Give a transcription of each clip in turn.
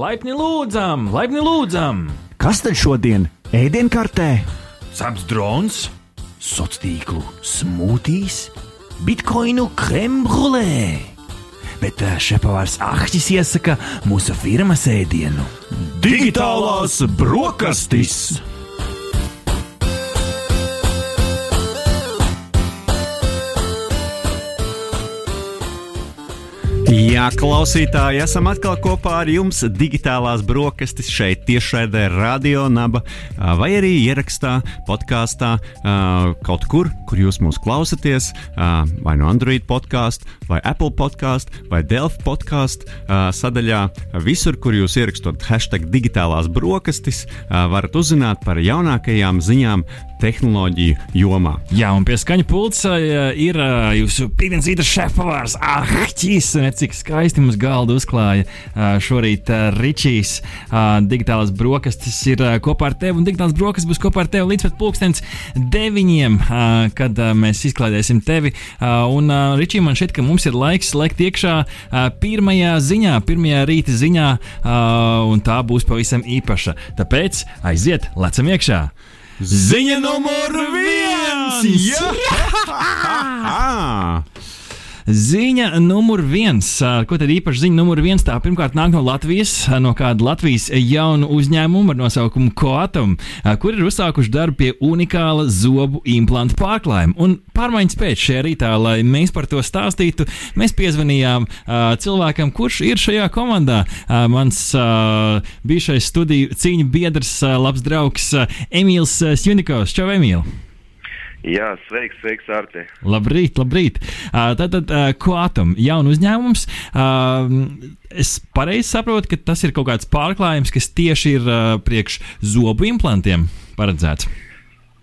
Laipni lūdzam, laipni lūdzam! Kas tad šodien ēdienkartē? Saps drons, Sociālo tīklu smūtīs, bitkoinu krembrulē. Bet ā, šepavārs Ahtis iesaka mūsu firmas ēdienu - digitālās brokastis. Jā, klausītāji, esam atkal kopā ar jums digitālās brokastis šeit, tiešraidē, radio naba, ā, vai arī ierakstā, podkāstā, kaut kur, kur jūs mūs klausāties, vai no Android podkāstu, vai Apple podkāstu, vai Delft podkāstu sadaļā. Visur, kur jūs ierakstot hashtag digitālās brokastis, varat uzzināt par jaunākajām ziņām tehnoloģiju jomā. Jā, un pie skaņa pulca uh, ir uh, jūsu rīta šefpavārs. Ah! Un cik skaisti mums galdu uzklāja uh, šorīt Ričijs. Digitālās brokastis ir kopā ar tevi, un digitālās brokastis būs kopā ar tevi līdz pat pulkstens deviņiem, kad mēs izklaidēsim tevi. Un Ričī, man šķiet, ka mums ir laiks lekt iekšā pirmajā ziņā, pirmajā rīta ziņā, un tā būs pavisam īpaša. Tāpēc aiziet, lecam iekšā! Ziņa numur viens! Jā! Ziņa numur viens. Ko tad īpaši ziņa numur viens? Tā pirmkārt nāk no Latvijas, no kāda Latvijas jaunu uzņēmumu ar nosaukumu Coatum, ā, kur ir uzsākuši darbu pie unikāla zobu implantu pārklājuma. Un pārmaiņas pēc šajā rītā, lai mēs par to stāstītu, mēs piezvanījām ā, cilvēkam, kurš ir šajā komandā. Ā, Mans ā, bijušais studiju cīņu biedrs, labs draugs Emīls ā, Sjunikovs. Čau, Emīl! Jā, sveiks, sveiks, Arti. Labrīt, labrīt. Tātad, Quantum, jaunu uzņēmums. Es pareizi saprotu, ka tas ir kaut kāds pārklājums, kas tieši ir priekš zobu implantiem paredzēts.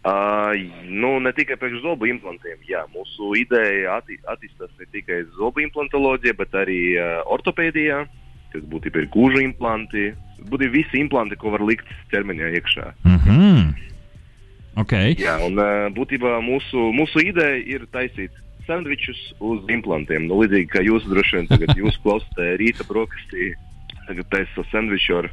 Uh, nu, ne tikai priekš zobu implantiem. Jā, mūsu ideja atti attīstās ne tikai zobu implantoloģijā, bet arī uh, ortopēdijā, kas būtībā ir gūža implanti. Būtībā visi implanti, ko var likt ķermeņā iekšā. Mm -hmm. Okay. Jā, un uh, būtībā mūsu, mūsu ideja ir taisīt sandvičus uz implantiem. Nu, līdzīgi kā jūs droši vien tagad jūs klausāties rīta brokastī, tagad taisa sandviču ar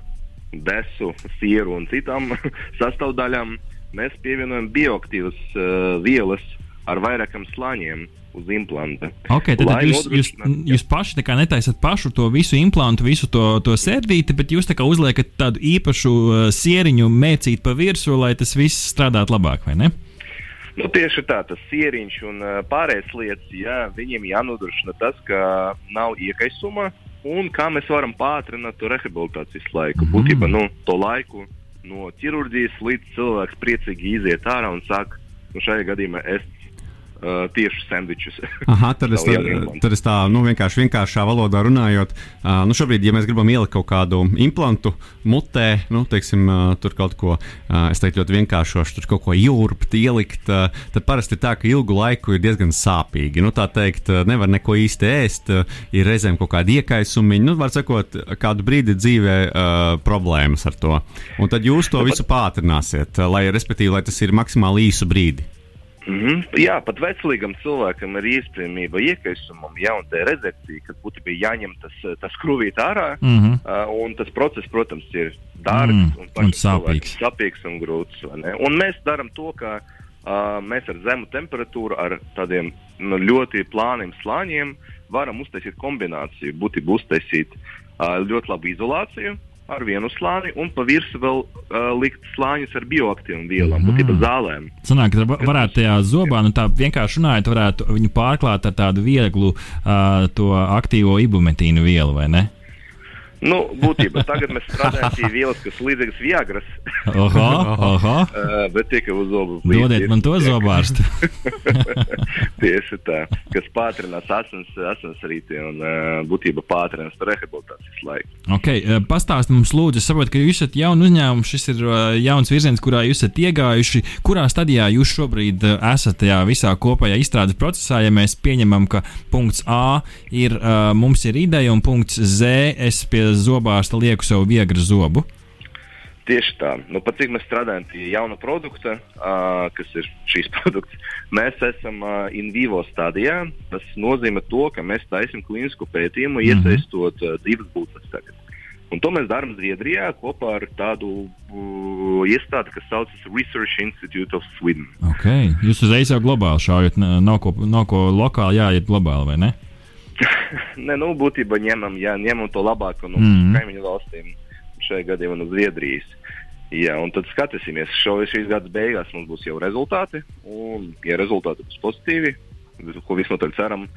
desu, sieru un citām sastāvdaļām. Mēs pievienojam bioaktīvas uh, vielas ar vairākiem slāņiem uz implanta. Okay, tad, tad jūs, jūs, jūs paši netaisat pašu to visu implantu, visu to, to sērdīti, bet jūs tā kā uzliekat tādu īpašu uh, sieriņu, mēcīt pa virsmu, lai tas viss strādātu labāk, vai ne? Nu, tieši tā, tas sieriņš un uh, pārējās lietas, jā, viņiem jānodrošina tas, ka nav iekaisuma un kā mēs varam pātrināt to rehabilitācijas laiku. Mm. Būtībā nu, to laiku no ķirurģijas līdz cilvēks priecīgi iziet ārā un sāk nu, šajā gadījumā ēst uh, tieši sandvičus. Aha, tad es, Savu tad, es tā nu, vienkārši vienkāršā valodā runājot. Uh, nu šobrīd, ja mēs gribam ielikt kaut kādu implantu mutē, nu, teiksim, uh, tur kaut ko, uh, es teiktu, ļoti vienkāršoši, tur kaut ko iurbt, ielikt, uh, tad parasti tā, ka ilgu laiku ir diezgan sāpīgi. Nu, tā teikt, nevar neko īsti ēst, uh, ir reizēm kaut kādi iekaisumi. Nu, var sakot, kādu brīdi dzīvē uh, problēmas ar to. Un tad jūs to visu pātrināsiet, lai, respektīvi, lai tas ir maksimāli īsu brīdi. Mm -hmm. Jā, pat veselīgam cilvēkam ir iespējamība iekaisumam, ja tā rezekcija, kad būtībā jāņem tas, tas skrūvīt ārā. Mm -hmm. Uh, un tas process, protams, ir dārgs Mm, un, un sāpīgs. sāpīgs un grūts. Un mēs darām to, ka uh, mēs ar zemu temperatūru, ar tādiem nu, ļoti plāniem slāņiem varam uztaisīt kombināciju. Būtībā uztaisīt uh, ļoti labu izolāciju ar vienu slāni un pa virsmu vēl uh, likt slāņus ar bioaktīvām vielām, mm. būtībā zālēm. Sanāk, ka va- varētu tajā zobā, nu tā vienkārši runājot, varētu viņu pārklāt ar tādu vieglu uh, to aktīvo ibumetīnu vielu, vai ne? Nu, būtībā tagad mēs strādājam pie vielas, kas līdzīgas Viagras, Oho, oho. uh, bet tikai uz zobu. Dodiet man to zobārstu. Tieši tā, kas pātrinās asins, asinsrīti un uh, būtībā pātrinās rehabilitācijas laiku. Okay, eh, pastāsti mums, lūdzu, es saprotu, ka jūs esat jauns uzņēmums, šis ir eh, jauns virziens, kurā jūs esat iegājuši. Kurā stadijā jūs šobrīd eh, esat tajā visā kopējā izstrādes procesā, ja mēs pieņemam, ka punkts A ir eh, mums ir ideja un punkts Z es pie zobārsta lieku savu viegru zobu? Tieši tā. Nu, pat cik mēs strādājam pie jauna produkta, uh, kas ir šīs produkts, mēs esam uh, in vivo stadijā. Tas nozīmē to, ka mēs taisām klīnisku pētījumu, Mhm. iesaistot uh, divas būtnes tagad. Un to mēs darām Zviedrijā kopā ar tādu uh, iestādi, kas saucas Research Institute of Sweden. Okay. Jūs uzreiz jau globāli šaujat, nav ko, nav ko lokāli jāiet globāli, vai ne? Nē, nu, būtībā ņemam, jā, ņemam to labāko no mm -hmm. kaimiņu valstīm, šajā gadījumā no Zviedrijas. Jā, un tad skatīsimies, šo, šīs gada beigās mums būs jau rezultāti, un, ja rezultāti būs pozitīvi, ko visnotaļ ceram,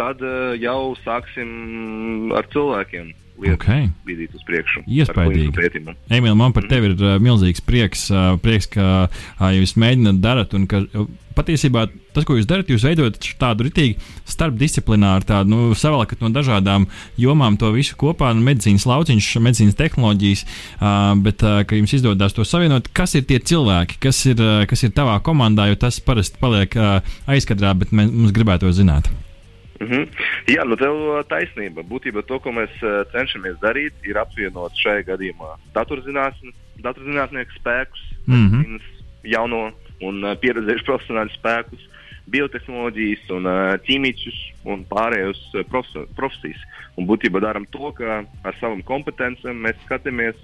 tad uh, jau sāksim ar cilvēkiem lietu okay. vidīt uz priekšu. Iespējams. Emīl, man par tevi ir uh, milzīgs prieks, uh, prieks ka uh, jūs mēģināt darīt. Un ka patiesībā tas, ko jūs darat, jūs veidojat tādu ritīgi starpdisciplināru, tādu nu, savalkat no dažādām jomām to visu kopā, nu, medicīnas lauciņš, medicīnas tehnoloģijas, uh, bet uh, ka jums izdodas to savienot. Kas ir tie cilvēki, kas ir, uh, kas ir tavā komandā, jo tas parasti paliek uh, aizkadrā, bet mēs, mums gribētu to zināt. Mm -hmm. Jā, nu tev taisnība. Būtībā to, ko mēs uh, cenšamies darīt, ir apvienot šajā gadījumā datorzinātnieku spēkus, mm -hmm. jauno un uh, pieredzējušu profesionāļu spēkus, biotehnoloģijas un uh, ķīmijus un pārējos uh, profesijas. Un būtībā darām to, ka ar savām kompetencijām mēs skatāmies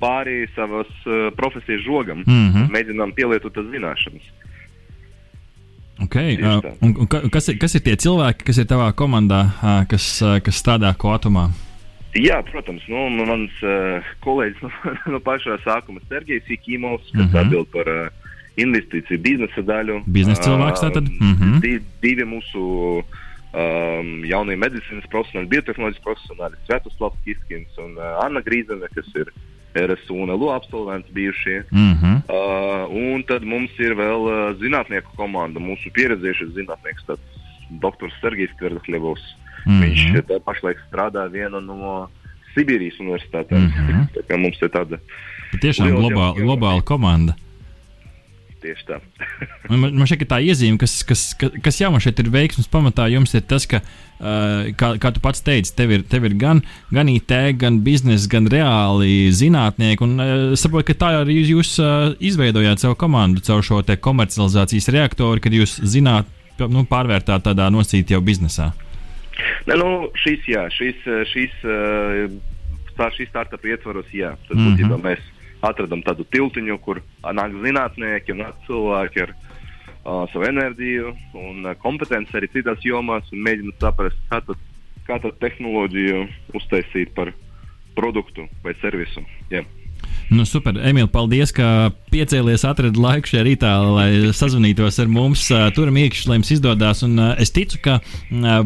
pāri savas uh, profesijas žogam, mm -hmm. mēģinām pielietot tās zināšanas. Okay. Uh, un, un kas, ir, kas ir tie cilvēki, kas ir tavā komandā, uh, kas, uh, kas strādā kotumā? Jā, protams, nu, mans uh, kolēģis no, no pašā sākuma Sergejs Ikimovs, kas uh mhm. -huh. atbild par uh, investīciju biznesa daļu. Biznesa cilvēks tātad? Uh mhm. -huh. di, divi mūsu um, jaunie medicīnas profesionāļi, biotehnoloģijas profesionāļi, Svētoslavs Kiskins un uh, Anna Grīzene, kas ir RSU un LO absolventi bijušie. Mm -hmm. uh, un tad mums ir vēl uh, zinātnieku komanda, mūsu pieredzējušais zinātnieks, dr. Sergejs Kverdahļevs. Mm -hmm. Viņš tā, pašlaik strādā viena no Sibīrijas universitātēm. Mm -hmm. Mums ir tāda tiešām globāla, globāla komanda. Tieši tā. man, man šeit ir tā iezīme, kas, kas, kas, kas jau man šeit ir veiksmes pamatā, jums ir tas, ka, uh, kā, kā tu pats teici, tev ir, tev ir gan, gan IT, gan biznesa, gan reāli zinātnieki. Un uh, saprotu, ka tā arī jūs uh, izveidojāt savu komandu caur šo komercializācijas reaktoru, kad jūs zināt, nu, pārvērtāt tādā nosacītā jau biznesā. Ne, nu, šīs, jā, šīs, šīs, tā, šīs startup ietvaros, jā, tad mm -hmm. būtībā mēs atradām tādu tiltiņu, kur nāk zinātnieki nāk cilvēki ar uh, savu enerģiju un uh, kompetenci arī citās jomās un mēģina saprast, kā tad, kā tad tehnoloģiju uztaisīt par produktu vai servisu. Yeah. Nu, super, Emīl, paldies, ka piecēlies, atradi laiku šajā rītā, lai sazvanītos ar mums. Turam iekšā, lai jums izdodas. Un es ticu, ka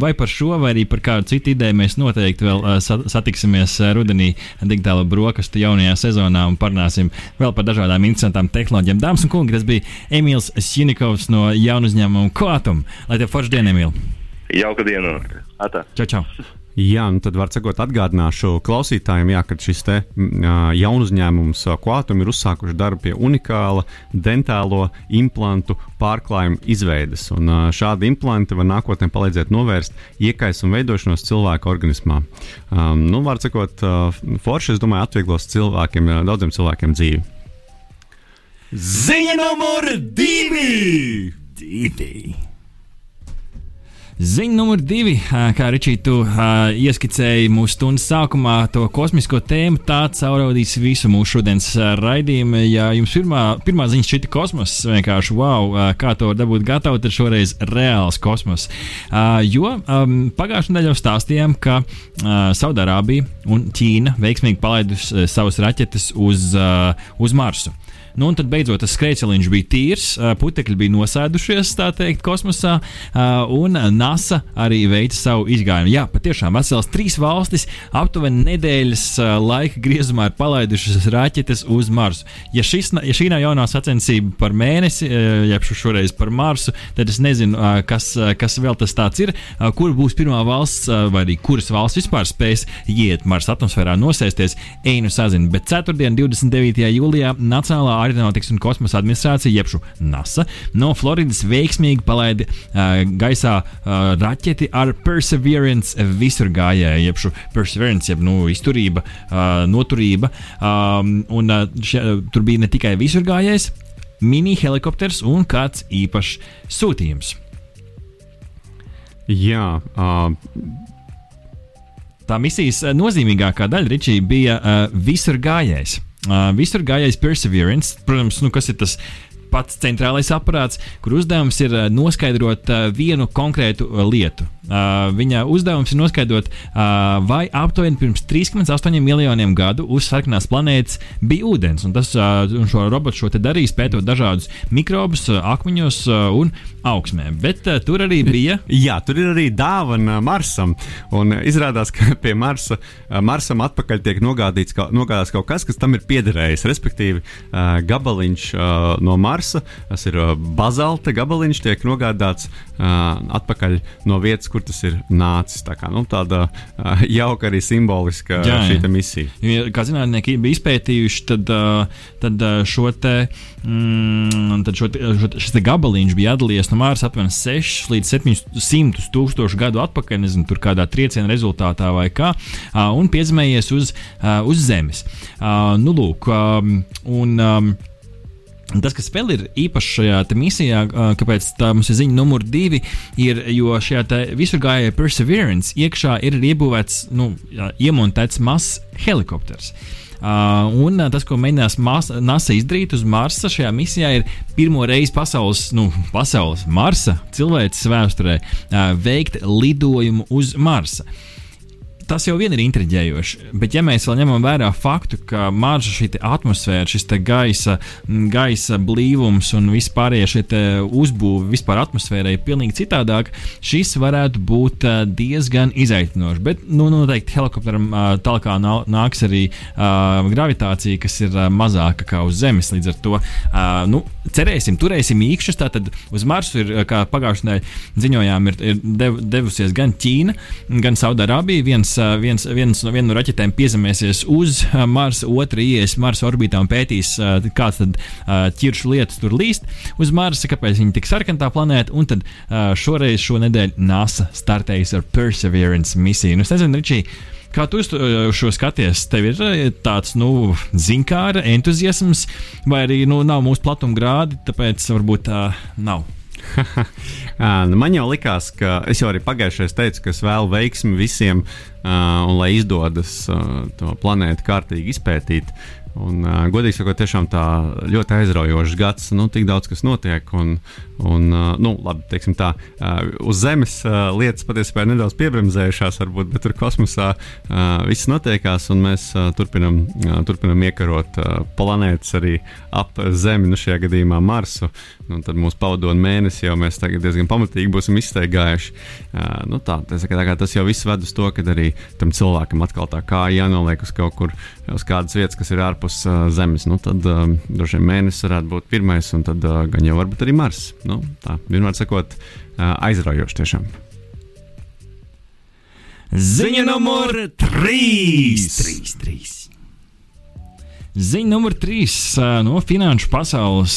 vai par šo, vai arī par kādu citu ideju mēs noteikti vēl satiksimies rudenī digitāla brokastu jaunajā sezonā un parunāsim vēl par dažādām interesantām tehnoloģijām. Dāmas un kungi, tas bija Emīls Sjunikovs no jaunu uzņēmumu Koatum. Lai tev forši diena, Emīl! Jauka diena! Atā! Čau, čau! Jā, nu tad var sakot, atgādināšu klausītājiem, jā, ka šis te jaunu uzņēmums Quantum ir uzsākuši darbu pie unikāla dentālo implantu pārklājuma izveides. Un šādi implanti var nākotnē palīdzēt novērst iekaisumu veidošanos cilvēka organismā. Um, nu, var sakot, forši, es domāju, atvieglos cilvēkiem, daudziem cilvēkiem dzīvi. Ziņa numur divi! divi. Ziņa numur divi, kā Ričija, tu uh, ieskicēji mūsu stundas sākumā to kosmisko tēmu, tā cauraudīs visu mūsu šodienas raidījumu. Ja jums pirmā, pirmā ziņa šķita kosmos, vienkārši wow, kā to dabūt gatavu, tad šoreiz reāls kosmos. Uh, jo um, pagājušajā nedēļā stāstījām, ka uh, Saudārābija un Ķīna veiksmīgi palaidusi savus raķetes uz, uz Marsu. Nu, un tad beidzot tas skrejceliņš bija tīrs, putekļi bija nosēdušies, tā teikt, kosmosā, un NASA arī veica savu izgājumu. Jā, patiešām vesels trīs valstis aptuveni nedēļas laika griezumā ir palaidušas raķetes uz Marsu. Ja, šis, ja šī nav jaunā sacensība par mēnesi, jeb šoreiz par Marsu, tad es nezinu, kas, kas vēl tas ir. Kur būs pirmā valsts, vai arī kuras valsts vispār spēs iet Marsa atmosfērā, nosēsties, einu sazina. Bet ceturtdien, 29. jūlijā, Nacionālā Aeronautikas un kosmosa administrācija, jeb NASA, no Floridas veiksmīgi palaida uh, gaisā uh, raķeti ar Perseverance visurgājēju, jeb Perseverance, jeb nu, izturība, uh, noturība. Um, un, uh, še, uh, tur bija ne tikai visurgājējs, mini helikopters un kāds īpašs sūtījums. Jā, uh, tā misijas nozīmīgākā daļa Ričī, bija uh, visur gājējs. Uh, visur gājējs Perseverance, protams, nu, kas ir tas pats centrālais aparāts, kur uzdevums ir noskaidrot vienu konkrētu lietu. Viņa uzdevums ir noskaidrot, vai aptuveni pirms 3,8 miljoniem gadu uz sarkanās planētas bija ūdens. Un tas un šo robotu šo darīs, pētot dažādus mikrobus, akmeņos un augsmē. Bet uh, tur arī bija. Jā, tur ir arī dāvana Marsam. Un izrādās, ka pie Marsa, Marsam atpakaļ tiek nogādīts, ka, nogādāts kaut kas, kas tam ir piederējis. Respektīvi, uh, gabaliņš uh, no Marsa, tas ir uh, bazalta gabaliņš, tiek nogādāts uh, atpakaļ no vietas, kur tas ir nācis. Tā kā, nu, tāda uh, jauka arī simboliska jā, šī misija. Ja, kā zinātnieki bija izpētījuši, tad, uh, tad šo te, mm, tad šo šo šis gabaliņš bija atdalījies no Mārsa apmēram 6 līdz 700 tūkstošu gadu atpakaļ, nezinu, tur kādā trieciena rezultātā vai kā, un piezemējies uz, uz Zemes. Nu, lūk, un, Tas, kas vēl ir īpašs šajā misijā, kāpēc tā mums ir ziņa numur divi, ir, jo šajā visur gājēja Perseverance iekšā ir iebūvēts, nu, iemontēts mazs helikopters. Uh, un uh, tas, ko mēģinās NASA izdarīt uz Marsa šajā misijā, ir pirmo reizi pasaules, nu, pasaules Marsa cilvēces vēsturē uh, veikt lidojumu uz Marsa. Tas jau vien ir intriģējoši. Bet, ja mēs vēl ņemam vērā faktu, ka marža šī atmosfēra, šis gaisa, gaisa blīvums un vispārējie šie uzbūve vispār atmosfērai ir pilnīgi citādāk, šis varētu būt diezgan izaicinošs. Bet, nu, noteikti helikopteram tālāk nāks arī uh, gravitācija, kas ir mazāka kā uz Zemes. Līdz ar to uh, nu, cerēsim, turēsim īkšķus. Tātad uz Marsu ir, kā pagājušajā nedēļā ziņojām, ir, ir dev, devusies gan Ķīna, gan Saudārābija. Viens viens, viens no, viena no raķetēm piezemēsies uz Marsa, otra ies Marsa orbītā un pētīs, kāds tad ķiršu lietas tur līst uz Marsa, kāpēc viņi tik sarkana tā planēta. Un tad šoreiz šonadēļ NASA startējas ar Perseverance misiju. Nu, es nezinu, Ričī, Kā tu šo skaties? Tev ir tāds, nu, zinkāra entuziasms, vai arī nu, nav mūsu platuma grādi, tāpēc varbūt tā nav. nu, man jau likās, ka es jau arī pagājušajā teicu, ka es vēlu veiksmi visiem, uh, un lai izdodas uh, to planētu kārtīgi izpētīt. Un, uh, godīgi sakot, tiešām tā ļoti aizraujošs gads. Nu, tik daudz kas notiek. Un, un, uh, nu, labi, teiksim tā, uh, uz Zemes uh, lietas patiesībā ir nedaudz piebremzējušās, varbūt, bet tur kosmosā uh, viss notiekās, un mēs uh, turpinam, uh, turpinam iekarot uh, planētas arī ap Zemi, nu šajā gadījumā Marsu. Un tad mūsu pavadona mēnesi jau mēs diezgan pamatīgi būsim izsteigājuši. Uh, nu tā, tas, tā tas jau viss ved uz to, ka arī tam cilvēkam atkal tā kā jānoliek uz kaut kur, uz kādas vietas, kas ir ārpus uh, Zemes. Nu, tad uh, droši vien mēnesis varētu būt pirmais, un tad uh, gan jau varbūt arī Mars. Nu, tā, vienmēr sakot, uh, aizraujoši tiešām. Ziņa numur 3! 3, 3. Ziņa numur 3 no finanšu pasaules,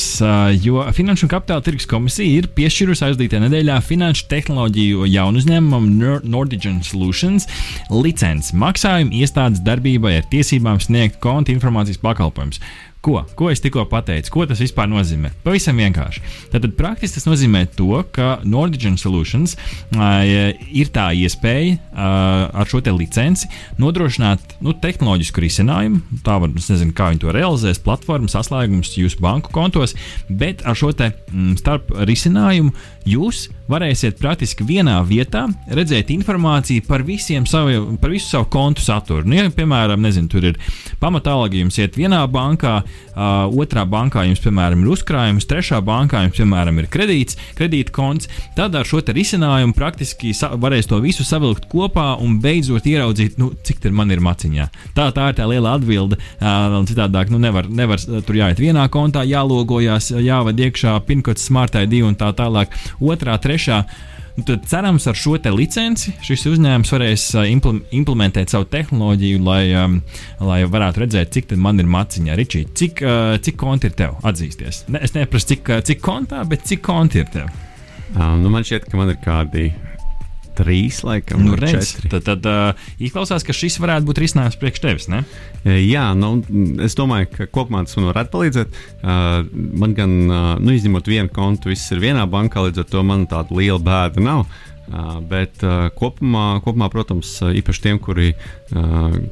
jo Finanšu un Kapitāla tirgus komisija ir piešķīrusi aizdītajā nedēļā finanšu tehnoloģiju jaunu uzņēmumam Nordigen Solutions licenci maksājumu iestādes darbībai ar tiesībām sniegt konta informācijas pakalpojumus. Ko? Ko es tikko pateicu? Ko tas vispār nozīmē? Pavisam vienkārši. Tātad praktiski tas nozīmē to, ka Nordigen Solutions uh, ir tā iespēja uh, ar šo licenci nodrošināt nu, tehnoloģisku risinājumu. Tā var, es nezinu, kā viņi to realizēs, platformas saslēgums jūsu banku kontos, bet ar šo te mm, starp risinājumu jūs varēsiet praktiski vienā vietā redzēt informāciju par, savu, par visu savu kontu saturu. Nu, ja, piemēram, nezinu, tur ir pamatālagi, jums iet vienā bankā, uh, otrā bankā jums, piemēram, ir uzkrājums, trešā bankā jums, piemēram, ir kredīts, kredīta konts. Tad ar šo risinājumu praktiski varēs to visu savilkt kopā un beidzot ieraudzīt, nu, cik tur man ir maciņā. Tā, tā ir tā liela atbilde. Uh, citādāk, nu, nevar, nevar tur jāiet vienā kontā, jālogojās, jāved iekšā pinkots, smartai divi un tā tālāk. Otrā, trešā. Nu, tad cerams, ar šo licenci šis uzņēmums varēs uh, implementēt savu tehnoloģiju, lai, um, lai varētu redzēt, cik man ir maciņā. Ričī, cik, uh, cik konti ir tev atzīsties? Ne, es neprasu, cik, uh, cik kontā, bet cik konti ir tev? Um, nu man šķiet, ka man ir kādi trīs, laikam, nu, redz, tad, tad uh, izklausās, ka šis varētu būt risinājums priekš tevis. Ne? Jā, nu, es domāju, ka kopumā tas man varētu palīdzēt. Uh, man gan, uh, nu, izņemot vienu kontu, viss ir vienā bankā, līdz ar to man tāda liela bēda nav. Bet kopumā, kopumā, protams, īpaši tiem, kuri,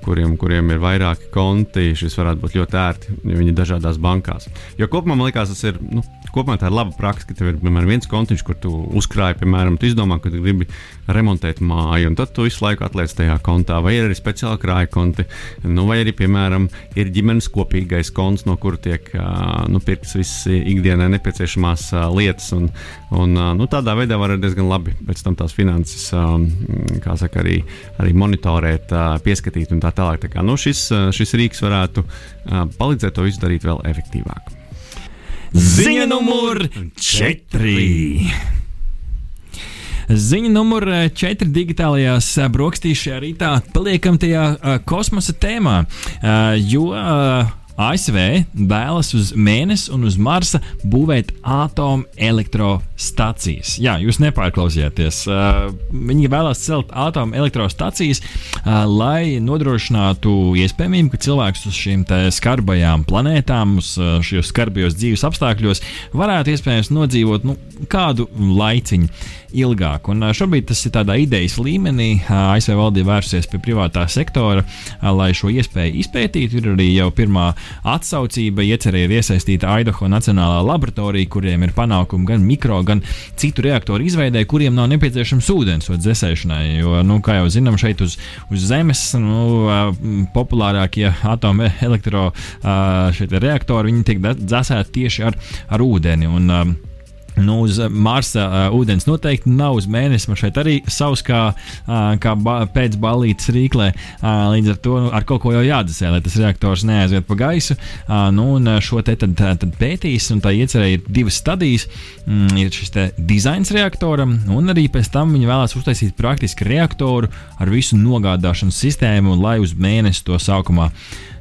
kuriem, kuriem ir vairāki konti, šis varētu būt ļoti ērti, jo viņi ir dažādās bankās. Jo kopumā man liekas, tas ir. Nu, kopumā tā ir laba praksa, ka tev ir piemēram viens kontiņš, kur tu uzkrāji, piemēram, tu izdomā, ka tu gribi remontēt māju, un tad tu visu laiku atliec tajā kontā, vai ir arī speciāli krāja konti, nu, vai arī, piemēram, ir ģimenes kopīgais konts, no kura tiek nu, pirktas visas ikdienai nepieciešamās lietas. Un, un, nu, tādā veidā var diezgan labi pēc tam tās finanses, kā saka, arī, arī monitorēt, pieskatīt un tā tālāk. Tā kā, nu, šis, šis rīks varētu palīdzēt to izdarīt vēl efektīvāk. Ziņa numur 4. Ziņa numur 4 digitālajās brokastīs šajā rītā paliekam tajā uh, kosmosa tēmā, jo ASV vēlas uz Mēnesi un uz Marsa būvēt atomelektrostacijas. Jā, jūs nepārklausījāties. Uh, viņi vēlas celt atomelektrostacijas, uh, lai nodrošinātu iespējamību, ka cilvēks uz šīm skarbajām planētām, uz uh, šajos skarbajos dzīves apstākļos, varētu iespējams nodzīvot nu, kādu laiciņu ilgāk. Un šobrīd tas ir tādā idejas līmenī. ASV valdība vērsies pie privātā sektora, lai šo iespēju izpētītu. Ir arī jau pirmā atsaucība. Iecerēja ir iesaistīta Idaho Nacionālā laboratorija, kuriem ir panākumi gan mikro, gan citu reaktoru izveidē, kuriem nav nepieciešams ūdens vai dzēsēšanai. Jo, nu, kā jau zinām, šeit uz, uz Zemes nu, populārākie atomelektroreaktori tiek dzēsēti tieši ar, ar ūdeni. Un, Nu, uz Marsa uh, ūdens noteikti nav uz mēnesi. Man šeit arī savs kā, uh, kā ba pēc balītas rīklē. Uh, līdz ar to nu, ar kaut ko jau jādzesē, lai tas reaktors neaiziet pa gaisu. Uh, nu, un šo te tad, tad pētīs, un tā iecerēja ir divas stadijas. Mm, ir šis dizains reaktoram, un arī pēc tam viņi vēlās uztaisīt praktiski reaktoru ar visu nogādāšanas sistēmu, lai uz mēnesi to sākumā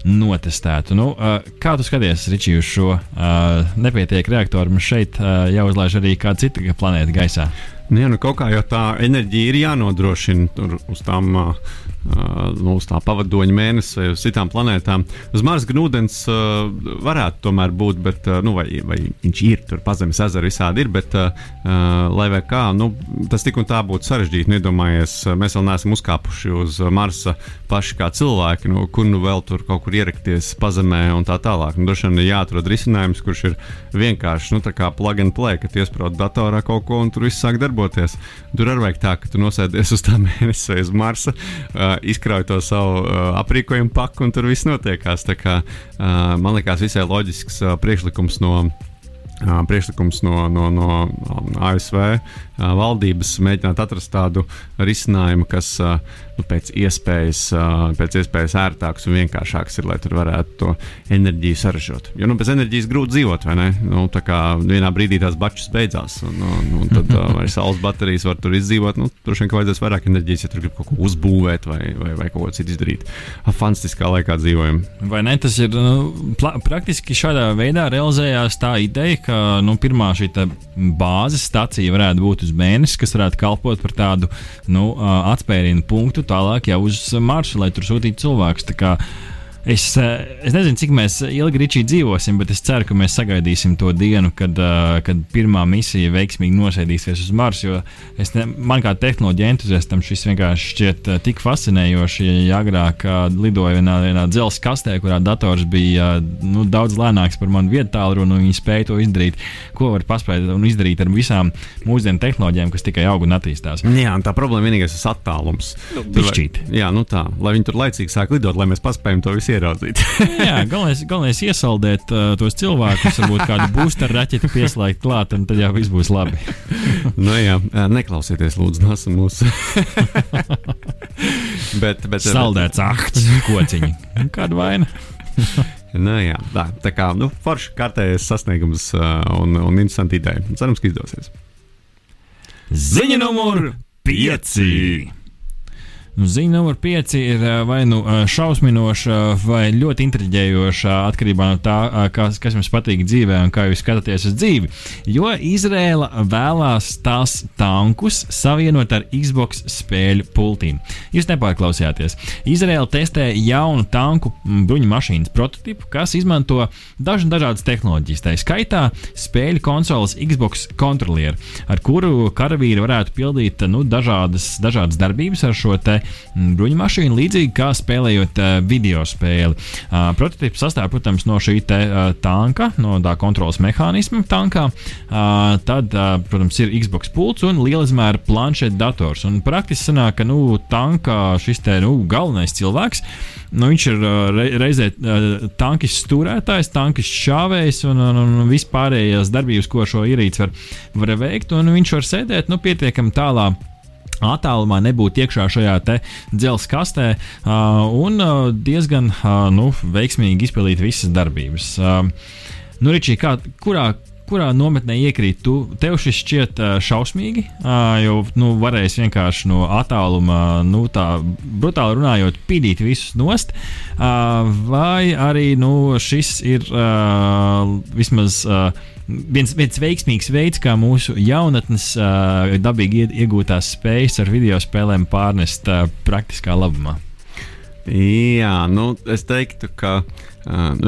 notestētu. Nu, uh, kā tu skaties, Ričī, uz šo uh, nepietiek reaktoru? Mums šeit uh, jāuzlaiž arī kāda cita planēta gaisā. Nu, jā, nu kaut kā jau tā enerģija ir jānodrošina tur uz tām. Uh, nu, uz tā pavadoņa mēnesi vai uz citām planētām. Uz Marsa gan ūdens uh, varētu tomēr būt, bet, uh, nu, vai, vai viņš ir tur pazemes ezera visādi ir, bet, uh, lai vai kā, nu, tas tik un tā būtu sarežģīti. Iedomājies, mēs vēl neesam uzkāpuši uz Marsa paši kā cilvēki, nu, kur nu vēl tur kaut kur ierakties pazemē un tā tālāk. Nu, Droši vien ir jāatrod risinājums, kurš ir vienkārši, nu, plug and play, ka iesprāst datorā kaut ko un tur viss sāk darboties. Tur arī vajag tā, ka tu nosēdies uz tā mēnesi vai uz Marsa. Uh, izkrauj to savu uh, aprīkojumu paku, un tur viss notiekās. Kā, uh, man liekas, visai loģisks uh, priekšlikums no. Uh, priekšlikums no, no, no um, ASV valdības mēģināt atrast tādu risinājumu, kas nu, pēc, iespējas, pēc iespējas ērtāks un vienkāršāks ir, lai tur varētu to enerģiju saražot. Jo nu, bez enerģijas grūti dzīvot, vai ne? Nu, tā kā vienā brīdī tās bačas beidzās, un, un, un tad vai saules baterijas var tur izdzīvot. Nu, Droši vien, vajadzēs vairāk enerģijas, ja tur grib kaut ko uzbūvēt vai, vai, vai kaut ko citu izdarīt. Fantastiskā laikā dzīvojam. Vai ne? Tas ir nu, praktiski šādā veidā realizējās tā ideja, ka nu, pirmā šī bāzes stacija varētu būt uz mēnesi, kas varētu kalpot par tādu nu, atspērienu punktu tālāk jau uz maršu, lai tur sūtītu cilvēkus. Es, eh, es nezinu, cik mēs ilgi Ričī dzīvosim, bet es ceru, ka mēs sagaidīsim to dienu, kad, uh, kad pirmā misija veiksmīgi nosēdīsies uz Marsa. Jo ne, man kā tehnoloģija entuziastam šis vienkārši šķiet uh, tik fascinējoši. Ja agrāk lidoju vienā, vienā dzelzceļa kastē, kurā dators bija nu, daudz lēnāks par manu vietu tālruni, un viņi spēja to izdarīt, ko var paspēt un izdarīt ar visām mūsdienu tehnoloģijām, kas tikai aug un attīstās. Jā, un tā problēma vienīgais ir attālums. Nu, tur, lai, jā, nu tā, lai viņi tur laicīgi sāk lidot, lai mēs paspējam to visu ieraudzīt. jā, galvenais, galvenais iesaldēt uh, tos cilvēkus, varbūt kādu boosteru raķeti pieslēgt klāt, un tad jau viss būs labi. nu, jā, neklausieties, lūdzu, nāc mūsu. bet, bet, Saldēts akts, kociņi. Kāda vaina? nu, jā, tā, tā kā nu, forši kārtējais sasniegums uh, un, un interesanti ideja. Cerams, ka izdosies. Ziņa numur 5. Nu, ziņa numur 5 ir vai nu šausminoša, vai ļoti intriģējoša atkarībā no tā, kas, kas jums patīk dzīvē un kā jūs skatāties uz dzīvi. Jo Izrēla vēlās tās tankus savienot ar Xbox spēļu pultīm. Jūs nepārklausījāties. Izrēla testē jaunu tanku bruņu mašīnas prototipu, kas izmanto dažas dažādas tehnoloģijas. Tā skaitā spēļu konsoles Xbox kontrolieri, ar kuru karavīri varētu pildīt nu, dažādas, dažādas darbības ar šo te Mm, bruņu mašīnu, līdzīgi kā spēlējot uh, video spēli. Uh, prototyps sastāv, protams, no šī te, uh, tanka, no tā kontrolas mehānisma tankā. Uh, tad, uh, protams, ir Xbox pults un lielizmēra planšeta dators. Un praktiski sanāk, ka nu, tankā šis te nu, galvenais cilvēks. Nu, viņš ir uh, reizē uh, tankis stūrētājs, tankis šāvējs un, un, un vispārējās darbības, ko šo ierīci var, var veikt. Viņš var sēdēt nu, pietiekami tālā attālumā nebūt iekšā šajā dzelzceļa kastē uh, un uh, diezgan uh, nu, veiksmīgi izpildīt visas darbības. Nu, Ričī, kā, kurā, kurā nometnē iekrīt, tu, tev šis šķiet uh, šausmīgi, uh, jo nu, varēs vienkārši no attāluma, nu, tā brutāli runājot, pīdīt visus nost, uh, vai arī nu, šis ir uh, vismaz. Uh, viens, viens veiksmīgs veids, kā mūsu jaunatnes uh, dabīgi iegūtās spējas ar video spēlēm pārnest uh, praktiskā labumā. Jā, nu, es teiktu, ka uh,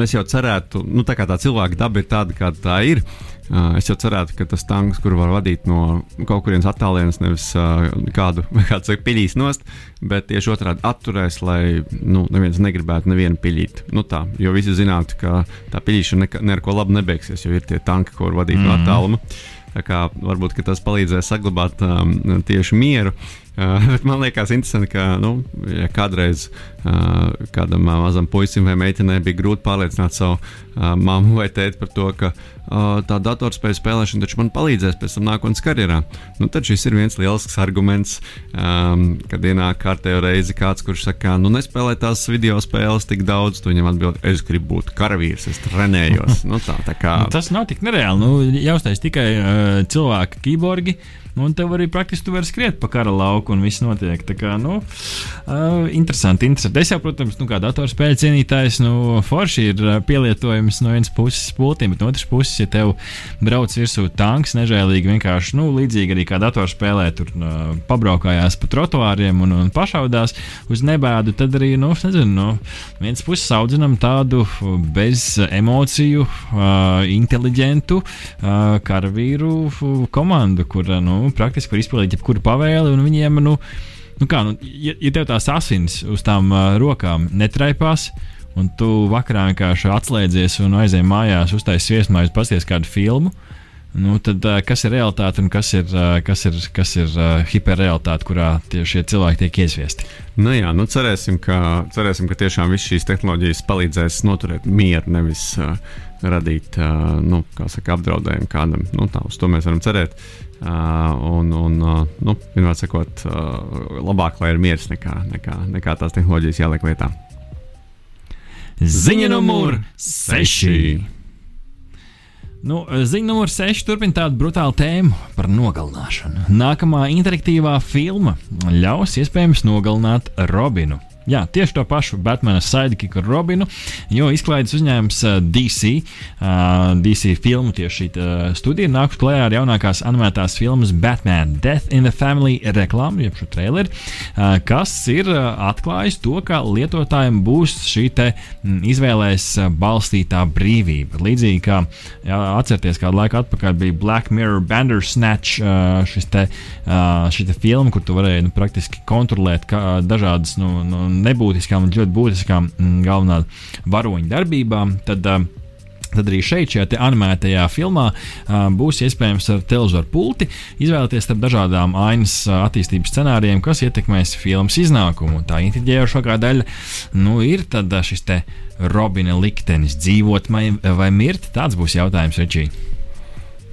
es jau cerētu, nu, tā kā tā cilvēka daba ir tāda, kāda tā ir. Es jau cerētu, ka tas tanks, kuru var vadīt no kaut kurienes attālienes, nevis kādu, kādu saka, piļīs nost, bet tieši otrādi atturēs, lai nu, neviens negribētu nevienu piļīt. Nu, tā, jo visi zinātu, ka tā piļīšana neko labu nebeigsies, jo ir tie tanki, ko var vadīt mm no mhm. attāluma. Tā kā varbūt tas palīdzēs saglabāt um, tieši mieru. Uh, bet man liekas, interesanti, ka nu, ja kādreiz uh, kādam uh, mazam puisim vai meitenei bija grūti pārliecināt savu mammu vai tēti par to, ka tā datorspēļu spēlēšana taču man palīdzēs pēc tam nākotnes karjerā. Nu, tad šis ir viens lielisks arguments, um, kad ienāk kārtējo reizi kāds, kurš saka, nu nespēlē tās video spēles tik daudz, tu viņam atbild, es gribu būt karavīrs, es trenējos. nu, tā, tā kā... nu, tas nav tik nereāli. Nu, jāuztais tikai uh, cilvēki, kiborgi. Nu, un tev arī praktiski tu vari skriet pa kara lauku un viss notiek. Tā kā, nu, uh, interesanti, interesanti. Es jau, protams, nu, kā datorspēļu cienītājs, nu, forši ir pielietojums no vienas puses pultiem, bet no otras puses, ja tev brauc virsū tanks, nežēlīgi vienkārši, nu, līdzīgi arī kā datorspēlē, tur uh, pabraukājās pa trotuāriem un, un pašaudās uz nebēdu, tad arī, nu, nezinu, no vienas puses audzinam tādu bez emociju, uh, inteliģentu uh, karavīru komandu, kur, nu, nu, praktiski var izpildīt jebkuru pavēli, un viņiem, nu, nu kā, nu, ja, ja tev tās asins uz tām uh, rokām netraipās, un tu vakarā vienkārši atslēdzies un aizej mājās, uztaisīji viesmājas, pasties kādu filmu. Nu, tad, uh, kas ir realitāte un kas ir, uh, kas ir, kas ir uh, hiperrealitāte, kurā tie, šie cilvēki tiek iesviesti? Nu jā, nu cerēsim, ka, cerēsim, ka tiešām visas šīs tehnoloģijas palīdzēs noturēt mieru, nevis uh, radīt nu, saka, apdraudējumu kādam. Nu, tā, uz to mēs varam cerēt. Un, un nu, vienmēr sakot, labāk, lai ir miers nekā, nekā, nekā tās tehnoloģijas jāliek lietā. Ziņa numur 6. Nu, ziņa numur 6 turpina tādu brutālu tēmu par nogalināšanu. Nākamā interaktīvā filma ļaus iespējams nogalināt Robinu. Jā, tieši to pašu Batmana sidekiku Robinu, jo izklaides uzņēmums DC, uh, DC filmu tieši šī uh, studija nākus klajā ar jaunākās animētās filmas Batman Death in the Family reklāmu, jeb šo traileri, uh, kas ir uh, atklājis to, ka lietotājiem būs šī te m, izvēlēs uh, balstītā brīvība. Līdzīgi kā jā, atcerieties, kādu laiku atpakaļ bija Black Mirror Bandersnatch, uh, šis te, uh, šī te filma, kur tu varēji nu, praktiski kontrolēt kā, dažādas nu, nu, nebūtiskām un ļoti būtiskām mm, galvenā varoņa darbībām, tad uh, Tad arī šeit, šajā animētajā filmā, uh, būs iespējams ar televizoru pulti izvēlēties starp dažādām ainas uh, attīstības scenārijiem, kas ietekmēs filmas iznākumu. Tā intriģējošākā daļa nu, ir šis Robina liktenis dzīvot vai mirt. Tāds būs jautājums Ričijai.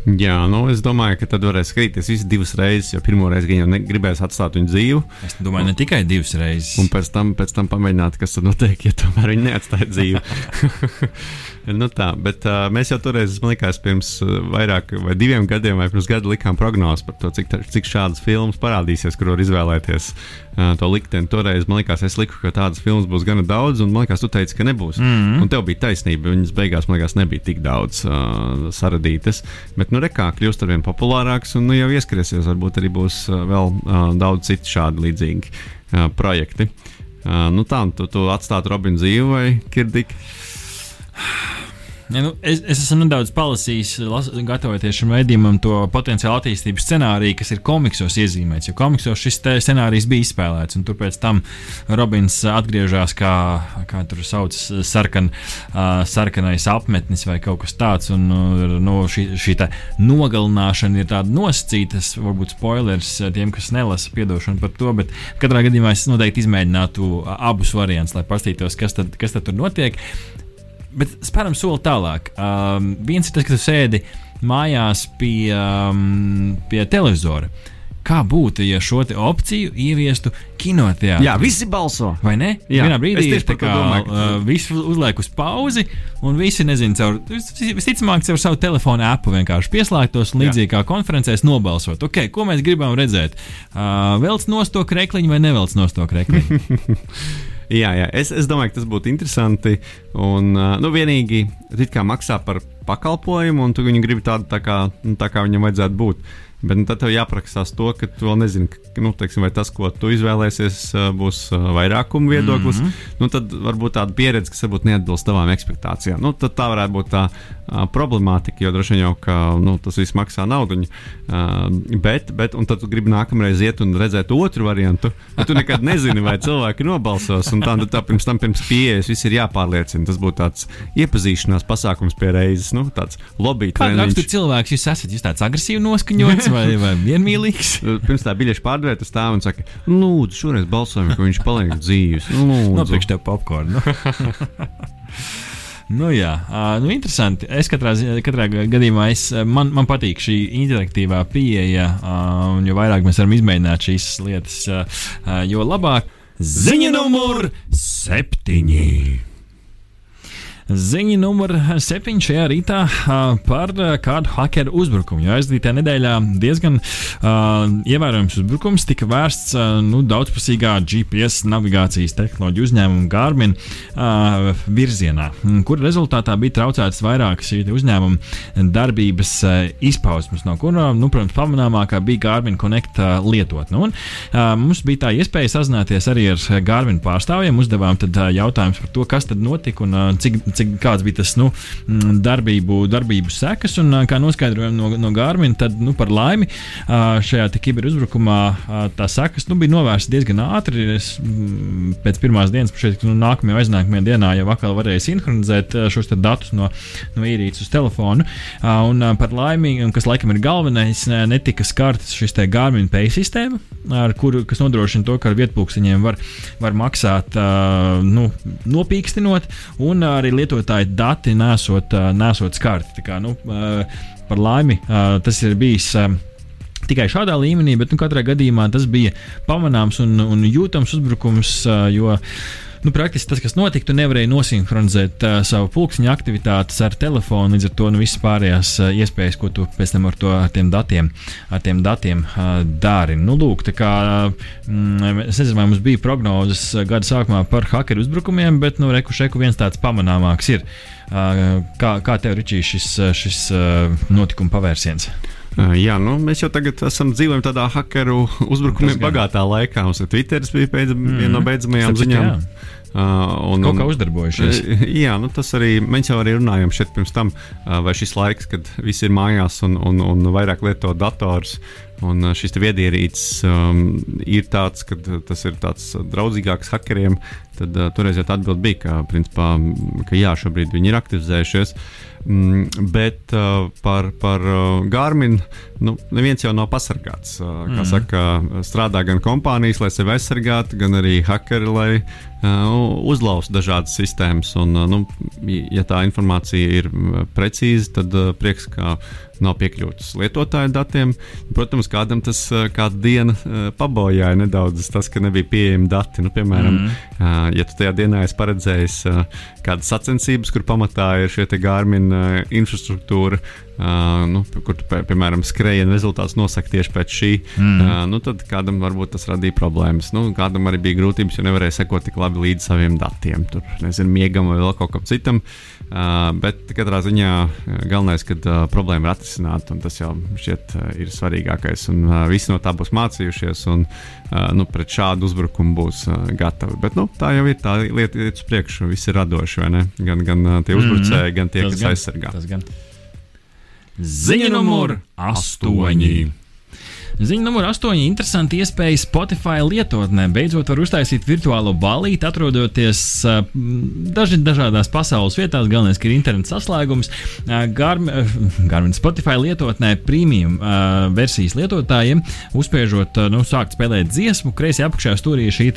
Jā, nu es domāju, ka tad varēs skatīties visas divas reizes, jo pirmo reizi viņa jau gribēs atstāt viņu dzīvu. Es domāju, ne tikai divas reizes. Un pēc tam, pēc tam pamēģināt, kas tur notiek, ja tomēr viņa neatstāja dzīvu. nu tā, bet uh, mēs jau toreiz, man liekas, pirms vairāk vai diviem gadiem vai pirms gada likām prognozes par to, cik, tā, cik šādas filmas parādīsies, kur var izvēlēties uh, to likteni. Toreiz man liekas, es liku, ka tādas filmas būs gana daudz, un man liekas, tu teici, ka nebūs. Mm -hmm. Un tev bija taisnība. Viņas beigās, man liekas, nebija tik daudz uh, saradītas. Bet, nu, rekā kļūst ar vien populārāks, un nu, jau ieskriesies. Varbūt arī būs uh, vēl uh, daudz citu šādu līdzīgu uh, projektu. Uh, nu tā, tu, tu atstātu Robinu dzīvi vai Kirdiku? Ja, nu, es, es esmu nedaudz palasījis, las, gatavoties šim veidījumam, to potenciālu attīstības scenāriju, kas ir komiksos iezīmēts. Jo komiksos šis scenārijs bija izspēlēts, un tur pēc tam Robins atgriežas kā, kā tur sauc, sarkan, uh, sarkanais apmetnis vai kaut kas tāds. Un, nu, šī, šī nogalināšana ir tāda nosacīta, varbūt spoilers tiem, kas nelasa, piedošana par to, bet katrā gadījumā es noteikti izmēģinātu abus variantus, lai paskatītos, kas tad, kas tad tur notiek bet spēram soli tālāk. Um, viens ir tas, ka tu sēdi mājās pie, um, pie televizora. Kā būtu, ja šo opciju ieviestu kinoteātrī? Jā, visi balso. Vai ne? Jā, vienā brīdī ir tā, ka domāju, ka... uh, visi uzliek uz pauzi, un visi nezina, caur, visticamāk, caur savu telefonu appu vienkārši pieslēgtos un līdzīgi kā konferencēs nobalsot. Ok, ko mēs gribam redzēt? Uh, velc nostok rekliņu vai nevelc nostok rekliņu? Jā, jā. Es, es domāju, ka tas būtu interesanti. Un, nu, vienīgi kā maksā par pakalpojumu, un tu viņu gribi tādu, tā kā, nu, tā kā viņam vajadzētu būt. Bet nu, tad tev jāaprakstās to, ka tu vēl nezini, nu, teiksim, vai tas, ko tu izvēlēsies, būs vairākuma viedoklis. Mm -hmm. nu, tad varbūt tāda pieredze, kas varbūt neatbilst tavām expectācijām. Nu, tad tā varētu būt tā uh, problemātika, jo droši vien jau ka, nu, tas viss maksā naudu. Uh, bet, bet tad tu gribi nākamreiz iet un redzēt otru variantu. Tu nekad nezini, vai cilvēki nobalsos. Tā, tā pirms tam, pirms pieejas, viss ir jāpārliecina. Tas būtu tāds iepazīšanās pasākums pie reizes, nu, tāds lobby. Kāda rakstura cilvēks jūs esat? Jūs tāds agresīvi noskaņots vai, vai vienmīlīgs? pirms tā biļešu pārdevēja stāv un saka, lūdzu, šoreiz balsojam, ka viņš paliek dzīves. Nopirkšu tev popkornu. Nu, jā, uh, nu, interesanti. Es katrā, katrā gadījumā es, man, man patīk šī interaktīvā pieeja, un jo vairāk mēs varam izmēģināt šīs lietas, jo labāk. Ziņa numur septiņi! Ziņa numur 7 šajā rītā par kādu hakeru uzbrukumu. Jo aizdītajā nedēļā diezgan uh, ievērojams uzbrukums tika vērsts uh, nu, daudzpusīgā GPS navigācijas tehnoloģiju uzņēmuma Garmin uh, virzienā, kur rezultātā bija traucētas vairākas uzņēmuma darbības uh, izpausmes, no kurām, nu, protams, pamanāmākā bija Garmin Connect uh, lietotne. Nu, uh, mums bija tā iespēja sazināties arī ar Garmin pārstāvjiem, uzdevām tad, uh, jautājumus par to, kas tad notika un uh, cik cik, kāds bija tas nu, mm, darbību, darbību sekas. Un, kā noskaidrojām no, no Gārmina, tad nu, par laimi šajā kiberuzbrukumā tā sekas nu, bija novērstas diezgan ātri. Es mm, pēc pirmās dienas, šeit nu, nākamajā aiznākamajā dienā jau vakar varēju sinhronizēt šos datus no, no īrītes uz telefonu. Un par laimi, kas laikam ir galvenais, netika skarts šis Gārmina Pay sistēma, kuru, kas nodrošina to, ka ar vietpūkstiņiem var, var maksāt nu, nopīkstinot un arī lietotāju dati nesot, nesot skarti. Kā, nu, par laimi tas ir bijis tikai šādā līmenī, bet nu, katrā gadījumā tas bija pamanāms un, un jūtams uzbrukums. Jo, nu, praktiski tas, kas notika, tu nevarēji nosinhronizēt uh, savu pulksteņa aktivitātes ar telefonu. Līdz ar to nu, visas pārējās uh, iespējas, ko tu pēc tam ar, to, ar tiem datiem, ar tiem datiem uh, dari. Nu, lūk, kā, mm, es nezinu, vai mums bija prognozes gada sākumā par hakeru uzbrukumiem, bet nu, rekušeku viens tāds pamanāmāks ir. Uh, kā, kā tev, Ričī, šis, šis uh, notikuma pavērsiens? Uh, jā, nu, mēs jau tagad esam dzīvojam tādā hakeru uzbrukumiem bagātā laikā. Mums ir Twitter, bija beidz, mm. viena no beidzamajām ziņām. Jā. Uh, un, Kaut kā uzdarbojušies. Uh, jā, nu, tas arī mēs jau arī runājām šeit pirms tam, uh, vai šis laiks, kad visi ir mājās un, un, un vairāk lieto dators. Un uh, šis viedierīcis um, ir tāds, ka tas ir tāds draudzīgāks hakeriem. Tad uh, toreiz jau tā atbild bija, ka, principā, ka jā, šobrīd viņi ir aktivizējušies. Mm, bet uh, par, par uh, Garmin nu, neviens jau nav pasargāts. Uh, kā mm. saka, strādā gan kompānijas, lai sevi aizsargātu, gan arī hakeri, lai uh, uzlaustu dažādas sistēmas. Un, uh, nu, ja tā informācija ir precīza, tad uh, prieks, ka nav piekļūtas lietotāju datiem. Protams, kādam tas kādu dienu pabojāja nedaudz tas, ka nebija pieejami dati. Nu, piemēram, mm. ja tu tajā dienā esi paredzējis kādas sacensības, kur pamatā ir šie Gārmina infrastruktūra, uh, nu, kur piemēram, skrējienu rezultātus nosaka tieši pēc šī, mm. uh, nu, tad kādam varbūt tas radīja problēmas. Nu, kādam arī bija grūtības, jo nevarēja sekot tik labi līdz saviem datiem, tur, nezinu, miegam vai vēl kaut kam citam. Uh, bet katrā ziņā galvenais, ka uh, problēma ir atrisināta, un tas jau šķiet uh, ir svarīgākais. Un uh, visi no tā būs mācījušies, un uh, nu, pret šādu uzbrukumu būs uh, gatavi. Bet nu, tā jau ir tā lieta, iet uz priekšu, viss ir radoši. Gan, gan uh, tie uzbrucēji, mm gan tie, tas kas gan, aizsargā. Ziņa numur astoņi. Ziņa numur 8. Interesanti iespēja Spotify lietotnē. Beidzot, var uztaisīt virtuālo balīti, atrodoties daži, dažādās pasaules vietās. Galvenais, ka ir interneta saslēgums. Garmin, Spotify lietotnē premium versijas lietotājiem, uzspiežot, nu, sākt spēlēt dziesmu, kreisī apakšā stūrī šī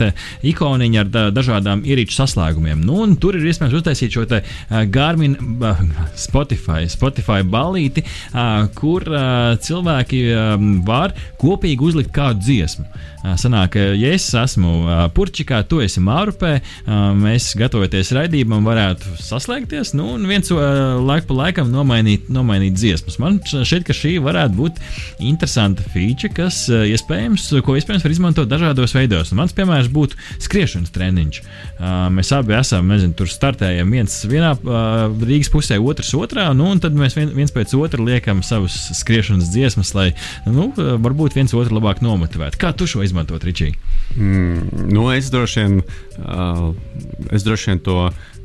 ikoniņa ar da, dažādām ierīču saslēgumiem. Nu, tur ir iespējams uztaisīt šo Garmin Spotify, Spotify balīti, kur cilvēki var kopīgi uzlikt kādu dziesmu. Sanāk, ja es esmu Purčikā, tu esi Mārupē, mēs gatavoties raidījumam, varētu saslēgties nu, un viens laiku pa laikam nomainīt, nomainīt dziesmas. Man šķiet, ka šī varētu būt interesanta feature, kas iespējams, ko iespējams var izmantot dažādos veidos. Un mans piemērs būtu skriešanas treniņš. Mēs abi esam, nezinu, tur startējam viens vienā Rīgas pusē, otrs otrā, nu, un tad mēs viens pēc otra liekam savus skriešanas dziesmas, lai, nu, varbūt viens otru labāk nomotivētu. Kā tu šo izmantot, Ričī? Mm, nu, es droši vien, uh, es droši vien to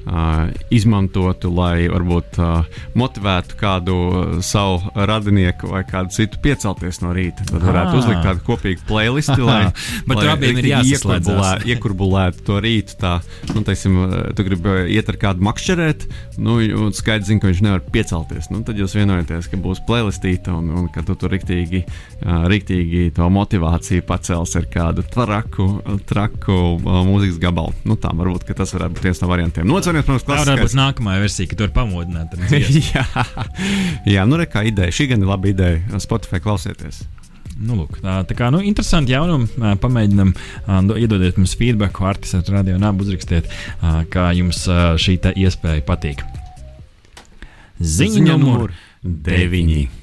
Uh, izmantotu, lai varbūt uh, motivētu kādu savu radinieku vai kādu citu piecelties no rīta. Tad varētu ah. uzlikt tādu kopīgu playlisti, lai, lai abiem ir jāiekurbulē, iekurbulētu to rītu. Tā, nu, teiksim, tu gribi iet ar kādu makšķerēt, nu, un skaidrs zina, ka viņš nevar piecelties. Nu, tad jūs vienojaties, ka būs playlistīta un, un ka tu tur riktīgi, uh, riktīgi to motivāciju pacels ar kādu traku, traku uh, mūzikas gabalu. Nu, tā varbūt tas varētu būt viens no variantiem. Nocen Personiet, protams, klasiskais. Tā varētu būt nākamā versija, kad tur pamodināt. jā, jā, nu re kā ideja. Šī gan ir laba ideja. Spotify klausieties. Nu, lūk, tā, tā kā nu, interesanti jaunumi. Pamēģinām, iedodiet mums feedback, artis ar radio nābu uzrakstiet, kā jums šī iespēja patīk. Ziņa numur 9.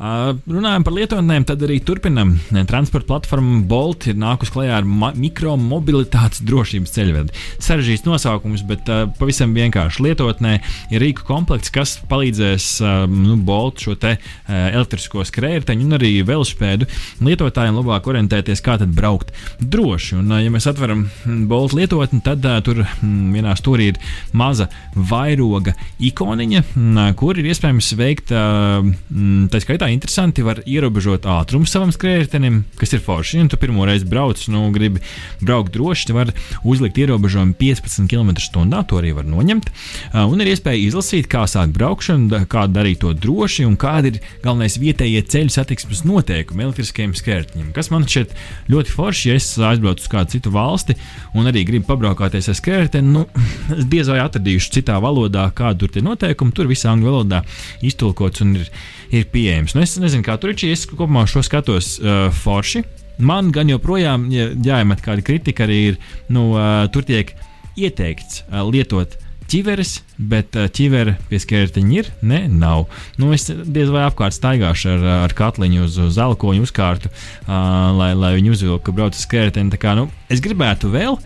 Runājot par lietotnēm, tad arī turpinam. Transporta platforma Bolt ir nākus klajā ar mikromobilitātes drošības ceļvedi. Sarežģīts nosaukums, bet uh, pavisam vienkārši lietotnē ir rīku komplekts, kas palīdzēs uh, nu, Bolt šo te uh, elektrisko skrējēju un arī velospēdu lietotājiem labāk orientēties, kā tad braukt droši. Un, uh, ja mēs atveram Bolt lietotni, tad uh, tur mm, vienā stūrī ir maza vairoga ikoniņa, uh, kur ir iespējams veikt uh, tā skaitā interesanti. Var ierobežot ātrumu savam skrējējam, kas ir forši. Ja tu pirmo reizi brauc, nu, gribi braukt droši, tad var uzlikt ierobežojumu 15 km/h. To arī var noņemt. Uh, un ir iespēja izlasīt, kā sākt braukšanu, kā darīt to droši un kādi ir galvenais vietējie ceļu satiksmes noteikumi elektriskajiem skrējējiem. Kas man šķiet ļoti forši, ja es aizbraucu uz kādu citu valsti un arī gribu pabraukāties ar skrējēju, nu, es diez vai atradīšu citā valodā, kāda tur ir noteikumi. Tur viss angļu valodā iztulkots un ir ir pieejams. Nu, es nezinu, kā tur ir šī. Es kopumā šo skatos uh, forši. Man gan joprojām ja, jāiemet kāda kritika arī ir. Nu, uh, tur tiek ieteikts uh, lietot ķiveres, bet uh, ķivere pie skērtiņa ir. Nē, nav. Nu, es diez vai apkārt staigāšu ar, ar katliņu uz, uz elkoņu uzkārtu, uh, lai, lai viņi uzvilktu, ka brauc uz skērtiņu. Nu, es gribētu vēl,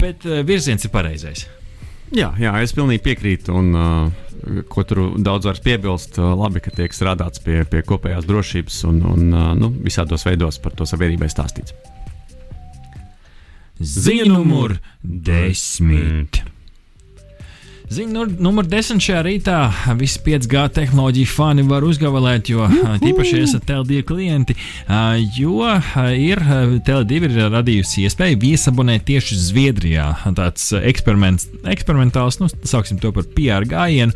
bet uh, virziens ir pareizais. Jā, jā, es pilnīgi piekrītu. Un, uh, ko tur daudz vairs piebilst, uh, labi, ka tiek strādāts pie, pie kopējās drošības un, un uh, nu, visādos veidos par to sabiedrībai stāstīts. Ziņa numur desmit. Mm. Ziņa nu, numur 10 šajā rītā. Visi 5G tehnoloģiju fani var uzgabalēt, jo tīpaši esat Tele2 klienti, jo ir Tele2 ir radījusi iespēju viesabonēt tieši Zviedrijā. Tāds eksperimentāls, nu, sauksim to par PR gājienu,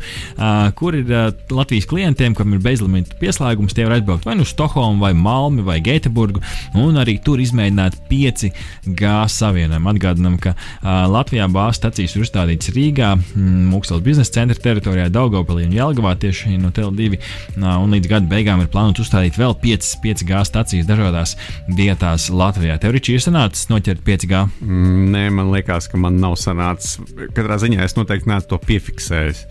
kur ir Latvijas klientiem, kam ir bezlimita pieslēgums, tie var aizbraukt vai nu Stokholmu, vai Malmi, vai Gēteburgu, un arī tur izmēģināt 5G savienojumu. Atgādinām, ka Latvijā bāzes stacijas ir uzstādītas Rīgā. Mūkslas biznesa centra teritorijā, Daugopilī un Jelgavā tieši no Tele2. Un līdz gada beigām ir plānots uzstādīt vēl 5, 5G stacijas dažādās vietās Latvijā. Tev ir sanācis noķert 5G? Mm, nē, man liekas, ka man nav sanācis. Katrā ziņā es noteikti neesmu to piefiksējis.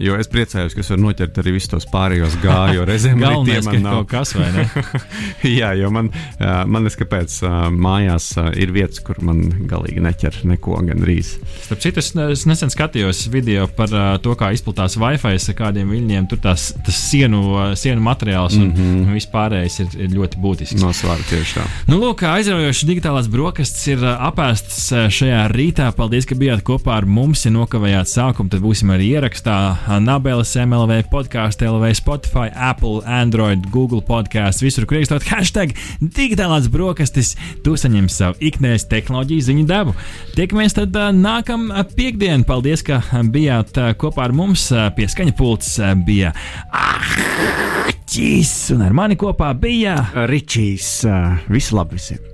Jo es priecājos, ka es varu noķert arī visus tos pārējos gāju reizēm. Galvenais, ka nav kas vai ne? Jā, jo man, man es kāpēc mājās ir vietas, kur man galīgi neķer neko gandrīz. Starp citu, es, es nesen skatījos video par to, kā izplatās Wi-Fi ar kādiem viļņiem. Tur tās, tas sienu, sienu materiāls un, mm. -hmm. vispārējais ir, ir ļoti būtisks. Nosvāra tieši tā. Nu, lūk, aizraujošas digitālās brokastis ir apēstas šajā rītā. Paldies, ka bijāt kopā ar mums. Ja nokavējāt sākumu, tad būsim arī ierakstā Nabeles MLV podkāstu, LV, Spotify, Apple, Android, Google podkāstu, visur, kur ierakstot hashtag digitālās brokastis. Tu saņem savu ikdienas tehnoloģiju ziņu devu. Tiekamies tad nākamā piekdiena. Paldies, ka bijāt kopā ar mums. Uh, Pie skaņa pults bija Ahķis, un ar mani kopā bija. Ričijs, visu labu visiem!